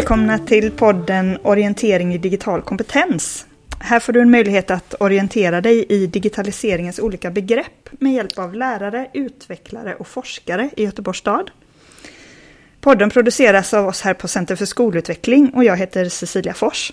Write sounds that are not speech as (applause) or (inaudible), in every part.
välkomna till podden Orientering i digital kompetens. Här får du en möjlighet att orientera dig i digitaliseringens olika begrepp med hjälp av lärare, utvecklare och forskare i Göteborgs stad. Podden produceras av oss här på Center för skolutveckling och jag heter Cecilia Fors.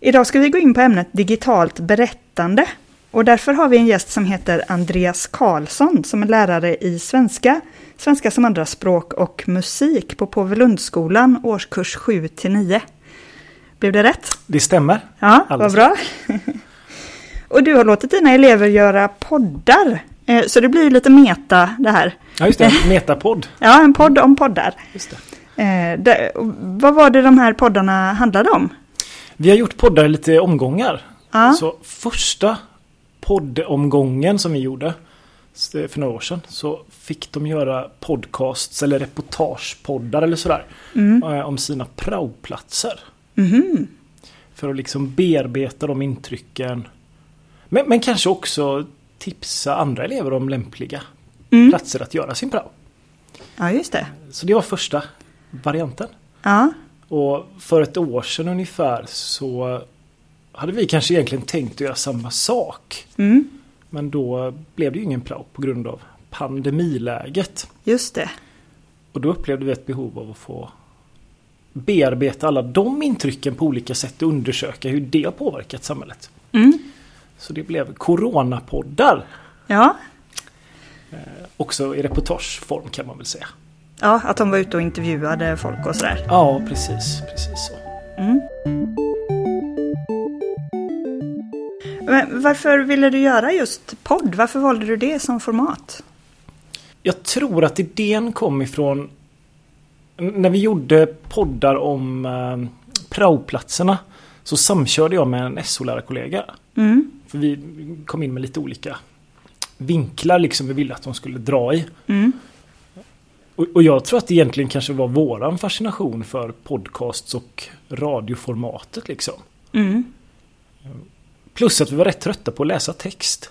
Idag ska vi gå in på ämnet digitalt berättande och därför har vi en gäst som heter Andreas Karlsson som är lärare i svenska, svenska som andraspråk och musik på Påvelundsskolan årskurs 7 9. Blev det rätt? Det stämmer. Ja, vad bra. (laughs) och du har låtit dina elever göra poddar. Eh, så det blir lite meta det här. Ja, just det. (laughs) Metapodd. ja, en podd om poddar. Just det. Eh, det, vad var det de här poddarna handlade om? Vi har gjort poddar i lite omgångar. Ja. Så första poddomgången som vi gjorde för några år sedan så fick de göra podcasts eller reportagepoddar eller sådär mm. om sina praoplatser. Mm. För att liksom bearbeta de intrycken. Men, men kanske också tipsa andra elever om lämpliga mm. platser att göra sin prao. Ja, just det. Så det var första varianten. Ja. Och för ett år sedan ungefär så hade vi kanske egentligen tänkt att göra samma sak. Mm. Men då blev det ju ingen prao på grund av pandemiläget. Just det. Och då upplevde vi ett behov av att få bearbeta alla de intrycken på olika sätt och undersöka hur det har påverkat samhället. Mm. Så det blev Coronapoddar. Ja. Eh, också i reportageform kan man väl säga. Ja, att de var ute och intervjuade folk och sådär. Ja, precis. Precis så. Mm. Men varför ville du göra just podd? Varför valde du det som format? Jag tror att idén kom ifrån när vi gjorde poddar om eh, praoplatserna så samkörde jag med en SO-lärarkollega. Mm. För vi kom in med lite olika vinklar liksom vi ville att de skulle dra i. Mm. Och, och, jag tror att det egentligen kanske var våran fascination för podcasts och radioformatet liksom. Mm. Plus att vi var rätt trötta på att läsa text.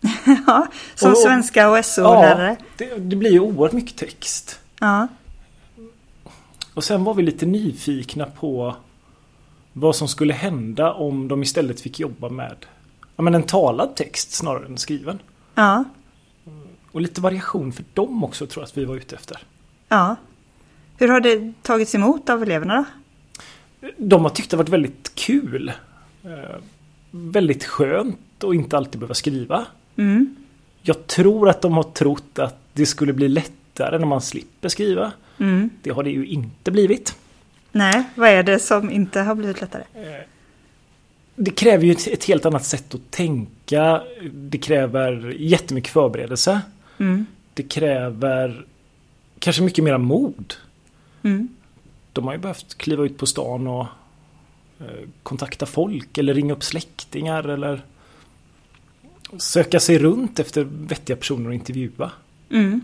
(laughs) ja, som och, svenska och SO-lärare. Ja, det, det, blir ju oerhört mycket text. Ja. Och sen var vi lite nyfikna på vad som skulle hända om de istället fick jobba med ja, men en talad text snarare än skriven. Ja. Och lite variation för dem också tror jag att vi var ute efter. Ja. Hur har det tagits emot av eleverna då? De har tyckt det varit väldigt kul. Väldigt skönt att inte alltid behöva skriva. Mm. Jag tror att de har trott att det skulle bli lättare när man slipper skriva. Mm. Det har det ju inte blivit. Nej, vad är det som inte har blivit lättare? Eh, det kräver ju ett, ett helt annat sätt att tänka. Det kräver jättemycket förberedelse. Mm. Det kräver kanske mycket mera mod. Mm. De har ju behövt kliva ut på stan och kontakta folk eller ringa upp släktingar eller söka sig runt efter vettiga personer att intervjua. Mm.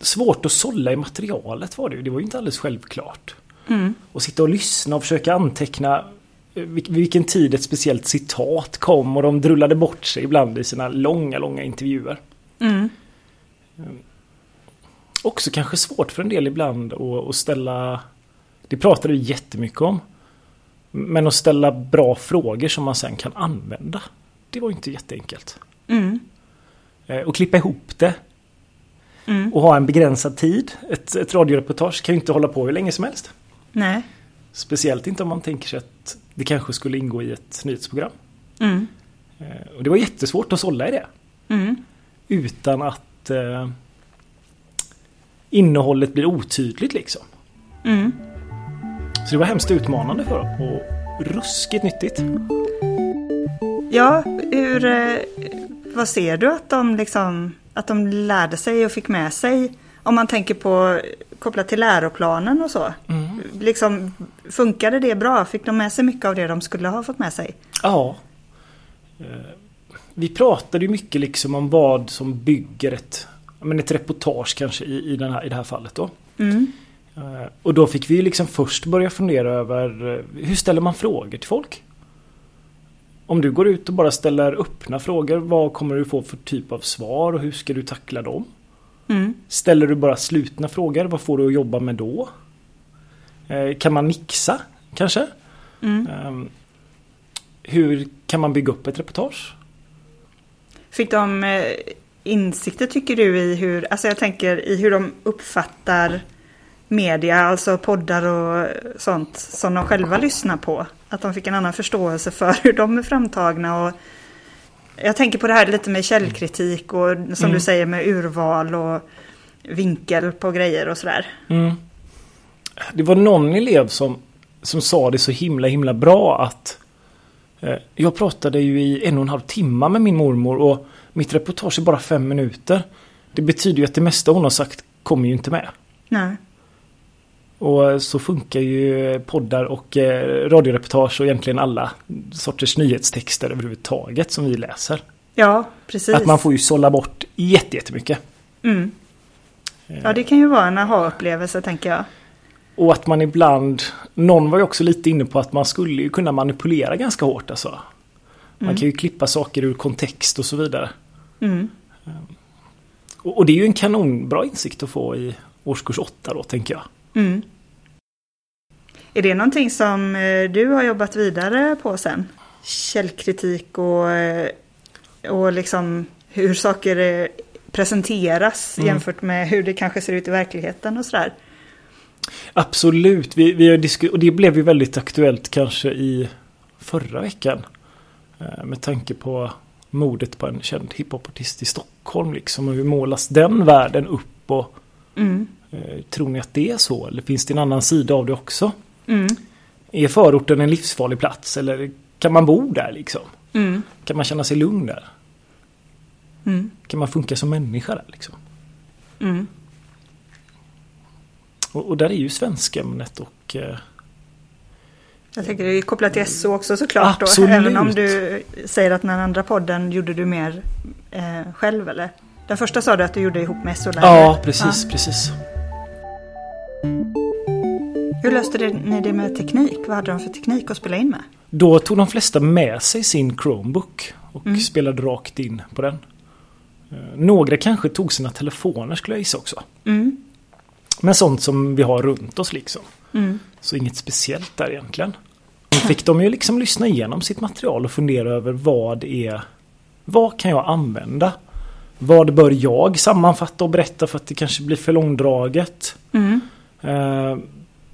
Svårt att sålla i materialet var det ju. Det var ju inte alldeles självklart. Mm. Och sitta och lyssna och försöka anteckna eh, vilken tid ett speciellt citat kom och de drullade bort sig ibland i sina långa, långa intervjuer. Mm. Också kanske svårt för en del ibland att ställa Det pratade vi jättemycket om. Men att ställa bra frågor som man sen kan använda. Det var inte jätteenkelt. Mm. Eh, och klippa ihop det. Mm. Och ha en begränsad tid. Ett, ett radioreportage kan ju inte hålla på hur länge som helst. Nej. Speciellt inte om man tänker sig att det kanske skulle ingå i ett nyhetsprogram. Mm. Eh, och det var jättesvårt att sålla i det. Mm. Utan att eh, innehållet blir otydligt liksom. Mm. Så det var hemskt utmanande för dem och ruskigt nyttigt. Ja, hur, eh, vad ser du att de, liksom, att de lärde sig och fick med sig? Om man tänker på kopplat till läroplanen och så. Mm. Liksom, funkade det bra? Fick de med sig mycket av det de skulle ha fått med sig? Ja. Eh, vi pratade ju mycket liksom om vad som bygger ett, men ett reportage kanske i, i, den här, i det här fallet då. Mm. Eh, och då fick vi liksom först börja fundera över eh, hur ställer man frågor till folk? Om du går ut och bara ställer öppna frågor, vad kommer du få för typ av svar och hur ska du tackla dem? Mm. Ställer du bara slutna frågor, vad får du att jobba med då? Eh, kan man mixa kanske? Mm. Ehm, hur kan man bygga upp ett reportage? Fick de insikter tycker du i hur, alltså jag tänker i hur de uppfattar media, alltså poddar och sånt som de själva lyssnar på? Att de fick en annan förståelse för hur de är framtagna och jag tänker på det här lite med källkritik och som Mm. du säger med urval och vinkel på grejer och sådär. Mm. Det var någon elev som, som sa det så himla himla bra att eh, jag pratade ju i en och en halv timme med min mormor och mitt reportage är bara fem minuter. Det betyder ju att det mesta hon har sagt kommer ju inte med. Nej. Och så funkar ju poddar och eh, radioreportage och egentligen alla sorters nyhetstexter överhuvudtaget som vi läser. Ja, precis. Att man får ju sålla bort jätte- jättemycket. mm. Ja, det kan ju vara en aha-upplevelse tänker jag. Och att man ibland, någon var ju också lite inne på att man skulle ju kunna manipulera ganska hårt alltså. Man Mm. kan ju klippa saker ur kontext och så vidare. Mm. Och, och det är ju en kanonbra insikt att få i årskurs 8 då tänker jag. Mm. Är det någonting som eh, du har jobbat vidare på sen? Källkritik och, eh, och liksom hur saker eh, presenteras Mm. jämfört med hur det kanske ser ut i verkligheten och sådär. Absolut, vi, vi har disku- och det blev ju väldigt aktuellt kanske i förra veckan. Med tanke på mordet på en känd hiphopartist i Stockholm liksom. Och hur målas den världen upp och Mm. Eh, tror ni att det är så? Eller finns det en annan sida av det också? Mm. Är förorten en livsfarlig plats eller kan man bo där liksom? Mm. Kan man känna sig lugn där? Mm. Kan man funka som människa där liksom? Mm. Och, och där är ju svenskämnet och eh, Jag tänker det är kopplat till SO också såklart. Då, Absolut. även om du säger att den andra podden gjorde du mer eh, själv eller? Den första sa du att du gjorde ihop med SO-lärare. Ja, precis, precis. Hur löste ni det med teknik? Vad hade de för teknik att spela in med? Då tog de flesta med sig sin Chromebook och Mm. spelade rakt in på den. Eh, Några kanske tog sina telefoner skulle jag gissa också. Mm. Men sånt som vi har runt oss liksom. Mm. Så inget speciellt där egentligen. Då fick de ju liksom lyssna igenom sitt material och fundera över vad är Vad kan jag använda? Vad bör jag sammanfatta och berätta för att det kanske blir för långdraget? Mm. Eh,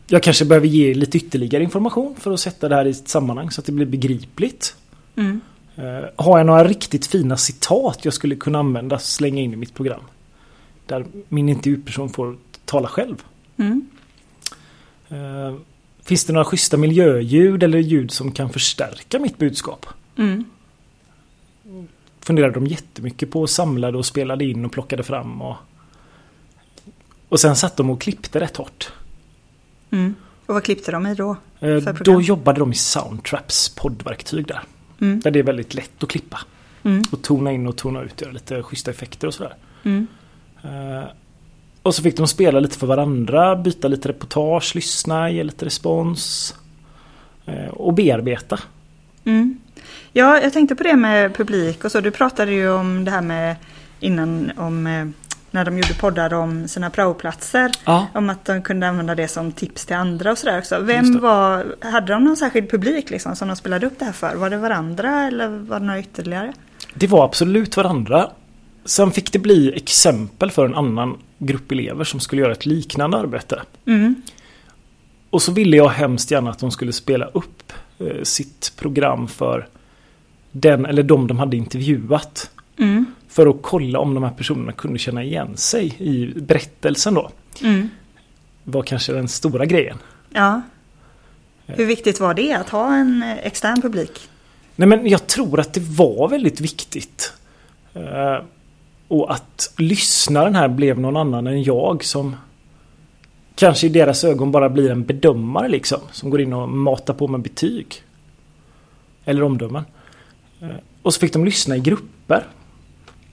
Jag kanske behöver ge lite ytterligare information för att sätta det här i ett sammanhang så att det blir begripligt. Mm. Eh, Har jag några riktigt fina citat jag skulle kunna använda och slänga in i mitt program? Där min intervjuperson får tala själv. Mm. Eh, Finns det några schyssta miljöljud eller ljud som kan förstärka mitt budskap? Mm. Funderade de jättemycket på och samlade och spelade in och plockade fram. Och, och sen satt de och klippte rätt hårt. Mm. Och vad klippte de i då? Eh? Då jobbade de i Soundtraps poddverktyg där. Mm. Där det är väldigt lätt att klippa. Mm. Och tona in och tona ut, göra lite schyssta effekter och sådär. Mm. Eh, Och så fick de spela lite för varandra, byta lite reportage, lyssna, ge lite respons. eh, Och bearbeta. Mm. Ja, jag tänkte på det med publik och så. Du pratade ju om det här med innan om när de gjorde poddar om sina praoplatser. Ja. Om att de kunde använda det som tips till andra och sådär också. Vem var, hade de någon särskild publik liksom som de spelade upp det här för? Var det varandra eller var det några ytterligare? Det var absolut varandra. Sen fick det bli exempel för en annan grupp elever som skulle göra ett liknande arbete. Mm. Och så ville jag hemskt gärna att de skulle spela upp eh, sitt program för den eller de de hade intervjuat. Mm. För att kolla om de här personerna kunde känna igen sig i berättelsen då. Mm. Var kanske den stora grejen. Ja. Hur viktigt var det att ha en extern publik? Nej men jag tror att det var väldigt viktigt. Eh, och att lyssnaren här blev någon annan än jag som kanske i deras ögon bara blir en bedömare liksom. Som går in och matar på med betyg. Eller omdömen. Eh, och så fick de lyssna i grupper.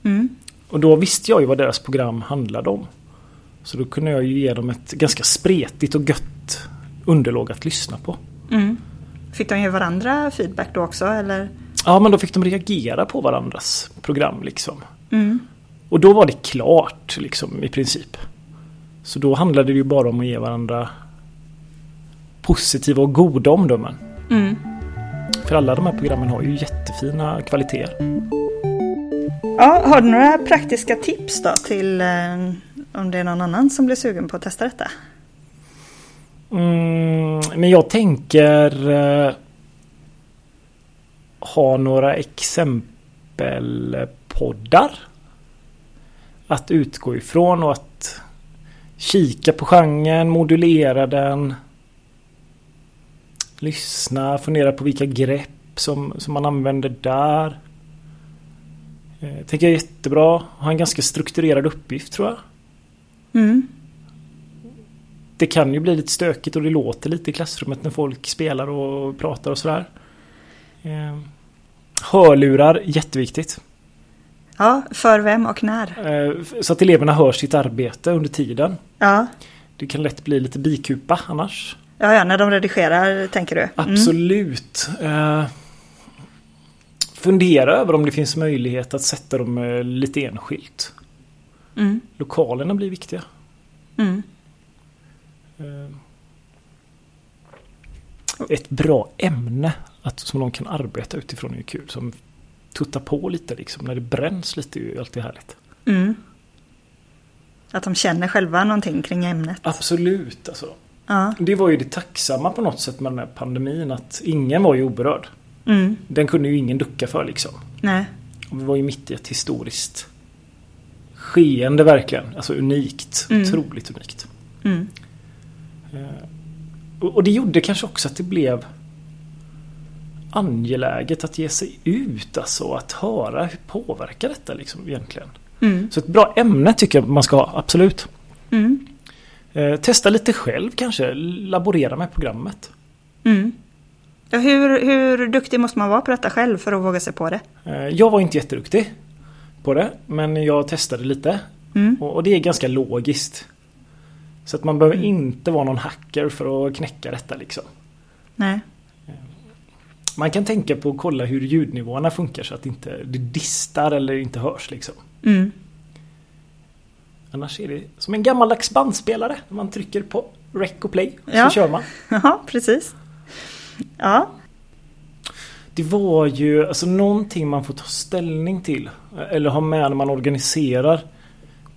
Mm. Och då visste jag ju vad deras program handlade om. Så då kunde jag ju ge dem ett ganska spretigt och gött underlag att lyssna på. Mm. Fick de ge varandra feedback då också eller? Ja men då fick de reagera på varandras program liksom. Mm. Och då var det klart liksom i princip. Så då handlade det ju bara om att ge varandra positiva och goda omdömen. Mm. För alla de här programmen har ju jättefina kvaliteter. Ja, har du några praktiska tips då till eh, om det är någon annan som blir sugen på att testa detta? Mm, men jag tänker eh, ha några exempelpoddar att utgå ifrån och att kika på genren, modulera den. Lyssna, fundera på vilka grepp som, som man använder där. Eh, tänker jag är jättebra. Ha en ganska strukturerad uppgift tror jag. Mm. Det kan ju bli lite stökigt och det låter lite i klassrummet när folk spelar och pratar och sådär. Eh, Hörlurar, jätteviktigt. Ja, för vem och när? Eh, Så att eleverna hör sitt arbete under tiden. Ja, Det kan lätt bli lite bikupa annars. ja, ja när de redigerar tänker du? Mm. Absolut. Fundera över om det finns möjlighet att sätta dem eh, lite enskilt. Mm. Lokalerna blir viktiga. Mm. Eh, ett bra ämne att, som de kan arbeta utifrån är ju kul. Som tuttar på lite liksom. När det bränns lite är ju alltid härligt. Mm. Att de känner själva någonting kring ämnet. Absolut alltså. Ja. Det var ju det tacksamma på något sätt med den här pandemin. Att ingen var ju oberörd. Mm. Den kunde ju ingen ducka för liksom. Nej. Och vi var ju mitt i ett historiskt skeende verkligen. Alltså unikt. Mm. Otroligt unikt. Mm. Eh, Och och det gjorde kanske också att det blev angeläget att ge sig ut. Alltså att höra hur påverkar detta liksom egentligen. Mm. Så ett bra ämne tycker jag man ska ha, absolut. Mm. Eh, testa lite själv kanske. Laborera med programmet. Mm. Ja, hur, hur duktig måste man vara på detta själv för att våga sig på det? Eh, jag var inte jätteduktig på det. Men jag testade lite. Mm. Och, och det är ganska logiskt. Så att man behöver Mm. inte vara någon hacker för att knäcka detta liksom. Nej. Man kan tänka på att kolla hur ljudnivåerna funkar så att inte det distar eller inte hörs liksom. Mm. Annars är det som en gammaldags bandspelare. Man trycker på rec och play Ja. så kör man. (laughs) Ja, precis. Ja. Det var ju alltså någonting man får ta ställning till. Eller ha med när man organiserar.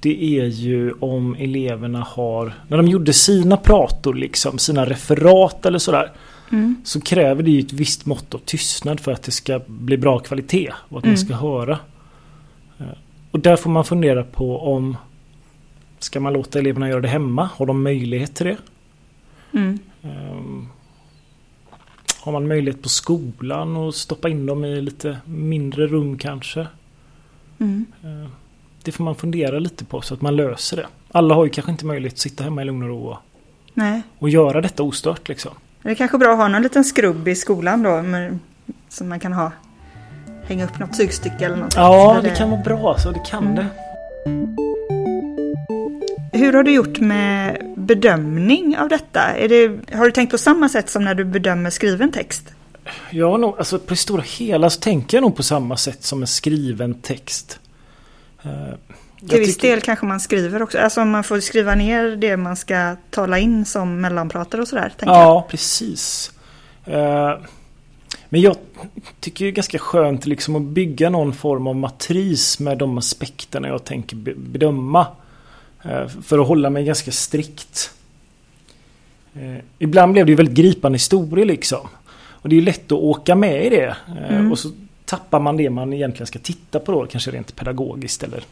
Det är ju om eleverna har, när de gjorde sina prator liksom, sina referat eller sådär. Mm. Så kräver det ju ett visst mått av tystnad för att det ska bli bra kvalitet och att Mm. man ska höra. Eh, Och där får man fundera på om Ska man låta eleverna göra det hemma? Har de möjlighet till det? Mm. Ehm, Har man möjlighet på skolan att stoppa in dem i lite mindre rum kanske? Mm. Ehm, Det får man fundera lite på så att man löser det. Alla har ju kanske inte möjlighet att sitta hemma i lugn och ro och, Nej. och göra detta ostört liksom. Det är kanske bra att ha någon liten skrubb i skolan då. Med, som man kan ha. Hänga upp något tygstycke eller något. Ja, Där det kan vara bra så det kan Mm. det. Hur har du gjort med bedömning av detta? Det, har du tänkt på samma sätt som när du bedömer skriven text? Ja, nog, alltså på det stora hela så tänker jag nog på samma sätt som en skriven text. Eh, jag Till viss tycker- del kanske man skriver också. Alltså man får skriva ner det man ska tala in som mellanpratare och sådär. tänker jag. Ja, precis. Eh, Men jag tycker det är ganska skönt liksom att bygga någon form av matris med de aspekterna jag tänker be- bedöma. Eh, För att hålla mig ganska strikt. Eh, Ibland blev det ju väldigt gripande historier liksom. Och det är ju lätt att åka med i det. Eh, Mm. Och så tappar man det man egentligen ska titta på då, kanske rent pedagogiskt eller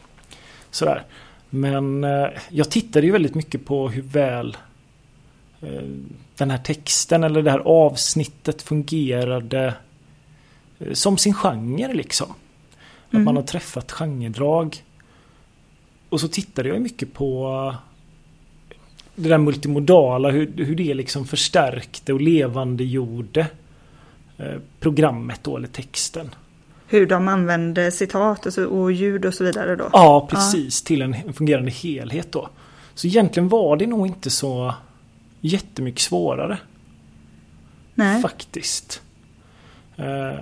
sådär. Men jag tittade ju väldigt mycket på hur väl den här texten eller det här avsnittet fungerade som sin genre liksom. Att Mm. man har träffat genredrag. Och så tittade jag mycket på eh, det där multimodala, hur, hur det liksom förstärkte och levandegjorde eh, programmet då, eller texten. Hur de använder citat och, så, och ljud och så vidare då. Ja, precis. Till en fungerande helhet då. Så egentligen var det nog inte så jättemycket svårare. Nej. Faktiskt. Eh,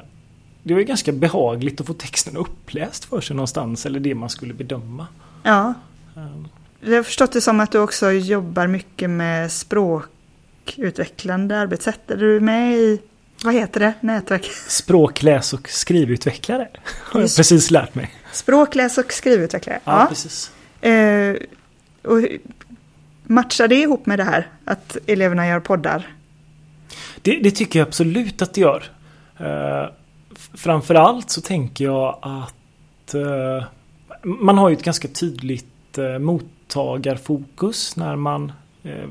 Det var ju ganska behagligt att få texten uppläst för sig någonstans. Eller det man skulle bedöma. Ja. Eh, Jag har förstått det som att du också jobbar mycket med språkutvecklande arbetssätt. Är du med i, vad heter det, nätverk? Språk, läs och skrivutvecklare. Har jag precis lärt mig. Språk, läs och skrivutvecklare. Ja, Ja. precis. Eh, och matchar det ihop med det här att eleverna gör poddar? Det, det tycker jag absolut att det gör. Uh, framförallt så tänker jag att eh, man har ju ett ganska tydligt uh, mottagarfokus när man eh,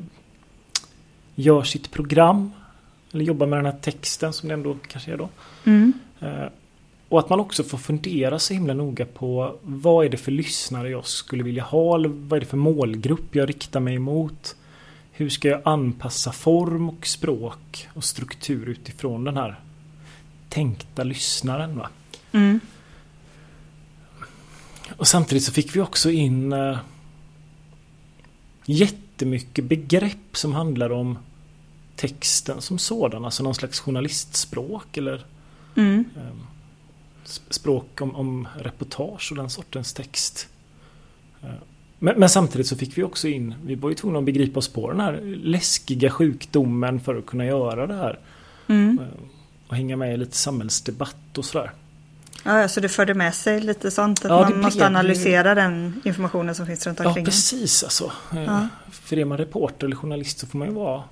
gör sitt program. Eller jobbar med den här texten som det ändå kanske är då. Mm. Eh, och att man också får fundera så himla noga på vad är det för lyssnare jag skulle vilja ha? Eller vad är det för målgrupp jag riktar mig emot? Hur ska jag anpassa form och språk och struktur utifrån den här tänkta lyssnaren? Va? Mm. Och samtidigt så fick vi också in eh, jättemycket begrepp som handlar om texten som sådan. Alltså någon slags journalistspråk eller Mm. eh, sp- språk om, om reportage och den sortens text. Eh, Men, men samtidigt så fick vi också in, vi var ju tvungna att begripa oss på den här läskiga sjukdomen för att kunna göra det här. Mm. Eh, Och hänga med i lite samhällsdebatt och sådär. Ja, ja, så det förde med sig lite sånt att Ja, man blev måste ju- analysera den informationen som finns runt Ja omkring en. precis alltså. Eh, Ja. För är man reporter eller journalist så får man ju vara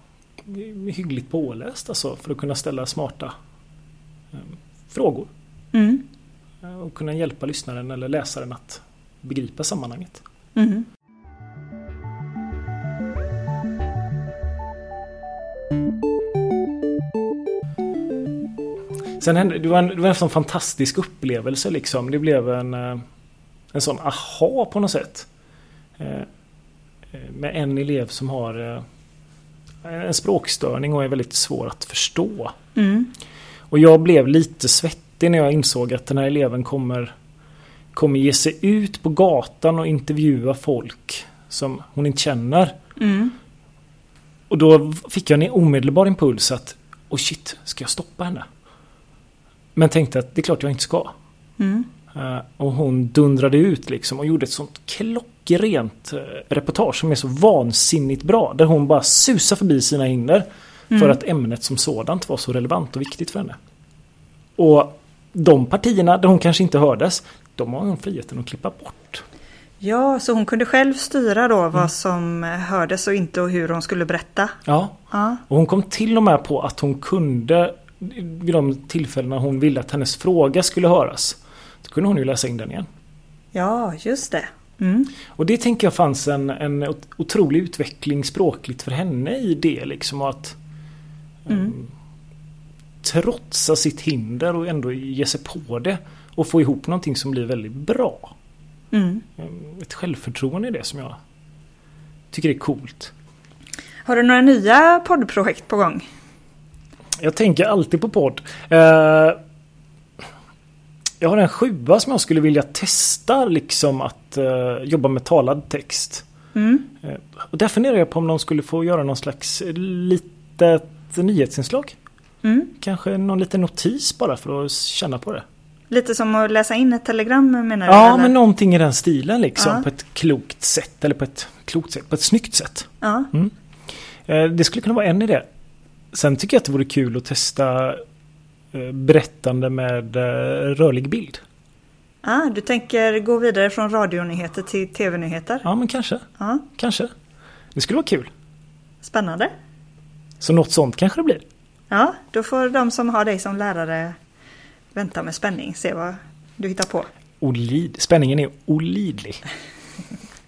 hyggligt påläst alltså för att kunna ställa smarta eh, frågor. Mm. eh, Och kunna hjälpa lyssnaren eller läsaren att begripa sammanhanget. Mm. Sen hände, det var en, det var en sån fantastisk upplevelse liksom. Det blev en, eh, en sån aha på något sätt. Eh, eh, Med en elev som har en språkstörning och är väldigt svår att förstå. Mm. Och jag blev lite svettig när jag insåg att den här eleven kommer, kommer ge sig ut på gatan och intervjua folk som hon inte känner. Mm. Och då fick jag en omedelbar impuls att oh shit, ska jag stoppa henne? Men tänkte att det är klart jag inte ska. Mm. Eh, Och hon dundrade ut liksom och gjorde ett sånt klockrent eh, reportage som är så vansinnigt bra. Där hon bara susar förbi sina hinder. För Mm. att ämnet som sådant var så relevant och viktigt för henne. Och de partierna där hon kanske inte hördes, de har hon friheten att klippa bort. Ja, så hon kunde själv styra då Mm. vad som hördes och inte och hur hon skulle berätta. Ja, Ja, och hon kom till och med på att hon kunde vid de tillfällena hon ville att hennes fråga skulle höras. Då kunde hon ju läsa in den igen. ja just det. Mm. Och det tänker jag fanns en, en ot- otrolig utveckling språkligt för henne i det liksom. Att Mm. em, trotsa sitt hinder och ändå ge sig på det. Och få ihop någonting som blir väldigt bra. Mm. Em, Ett självförtroende i det som jag tycker är coolt. Har du några nya poddprojekt på gång? Jag tänker alltid på podd. Eh, jag har en sjua som jag skulle vilja testa liksom att eh, jobba med talad text. Mm. Eh, Och där funderar jag på om de skulle få göra någon slags litet nyhetsinslag. Mm. Kanske någon liten notis bara för att känna på det. Lite som att läsa in ett telegram menar du? Ja, eller? men någonting i den stilen liksom. Ja. På ett klokt sätt. Eller på ett klokt sätt. På ett snyggt sätt. Ja. Eh, Det skulle kunna vara en idé. Sen tycker jag att det vore kul att testa eh, berättande med eh, rörlig bild. Ah, du tänker gå vidare från radionyheter till tv-nyheter? Ja, men kanske. Ja. Kanske. Det skulle vara kul. Spännande. Så något sånt kanske det blir. Ja, då får de som har dig som lärare vänta med spänning, se vad du hittar på. Olid. Spänningen är olidlig.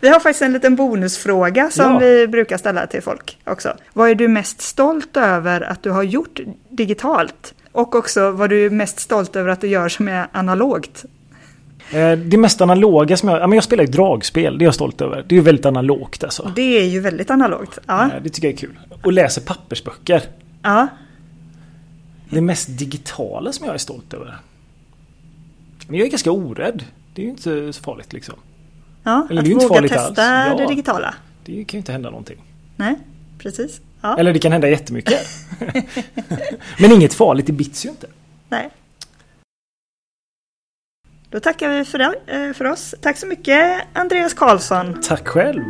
Vi har faktiskt en liten bonusfråga som Ja. vi brukar ställa till folk också. Vad är du mest stolt över att du har gjort digitalt? Och också vad du är mest stolt över att du gör som är analogt? Eh, Det mest analoga som jag... Ja, men jag spelar ju dragspel. Det är jag stolt över. Det är ju väldigt analogt alltså. Det är ju väldigt analogt. Ja, Eh, Det tycker jag är kul. Och läser pappersböcker. ja. Det mest digitala som jag är stolt över. Men jag är ganska orädd. Det är ju inte så farligt liksom. Ja. Eller att det våga testa Ja. det digitala. Det kan ju inte hända någonting. Nej, precis. Ja. Eller det kan hända jättemycket. (laughs) (laughs) Men inget farligt, det bits ju inte. Nej. Då tackar vi för, det, eh, för oss. Tack så mycket Andreas Karlsson. Tack själv.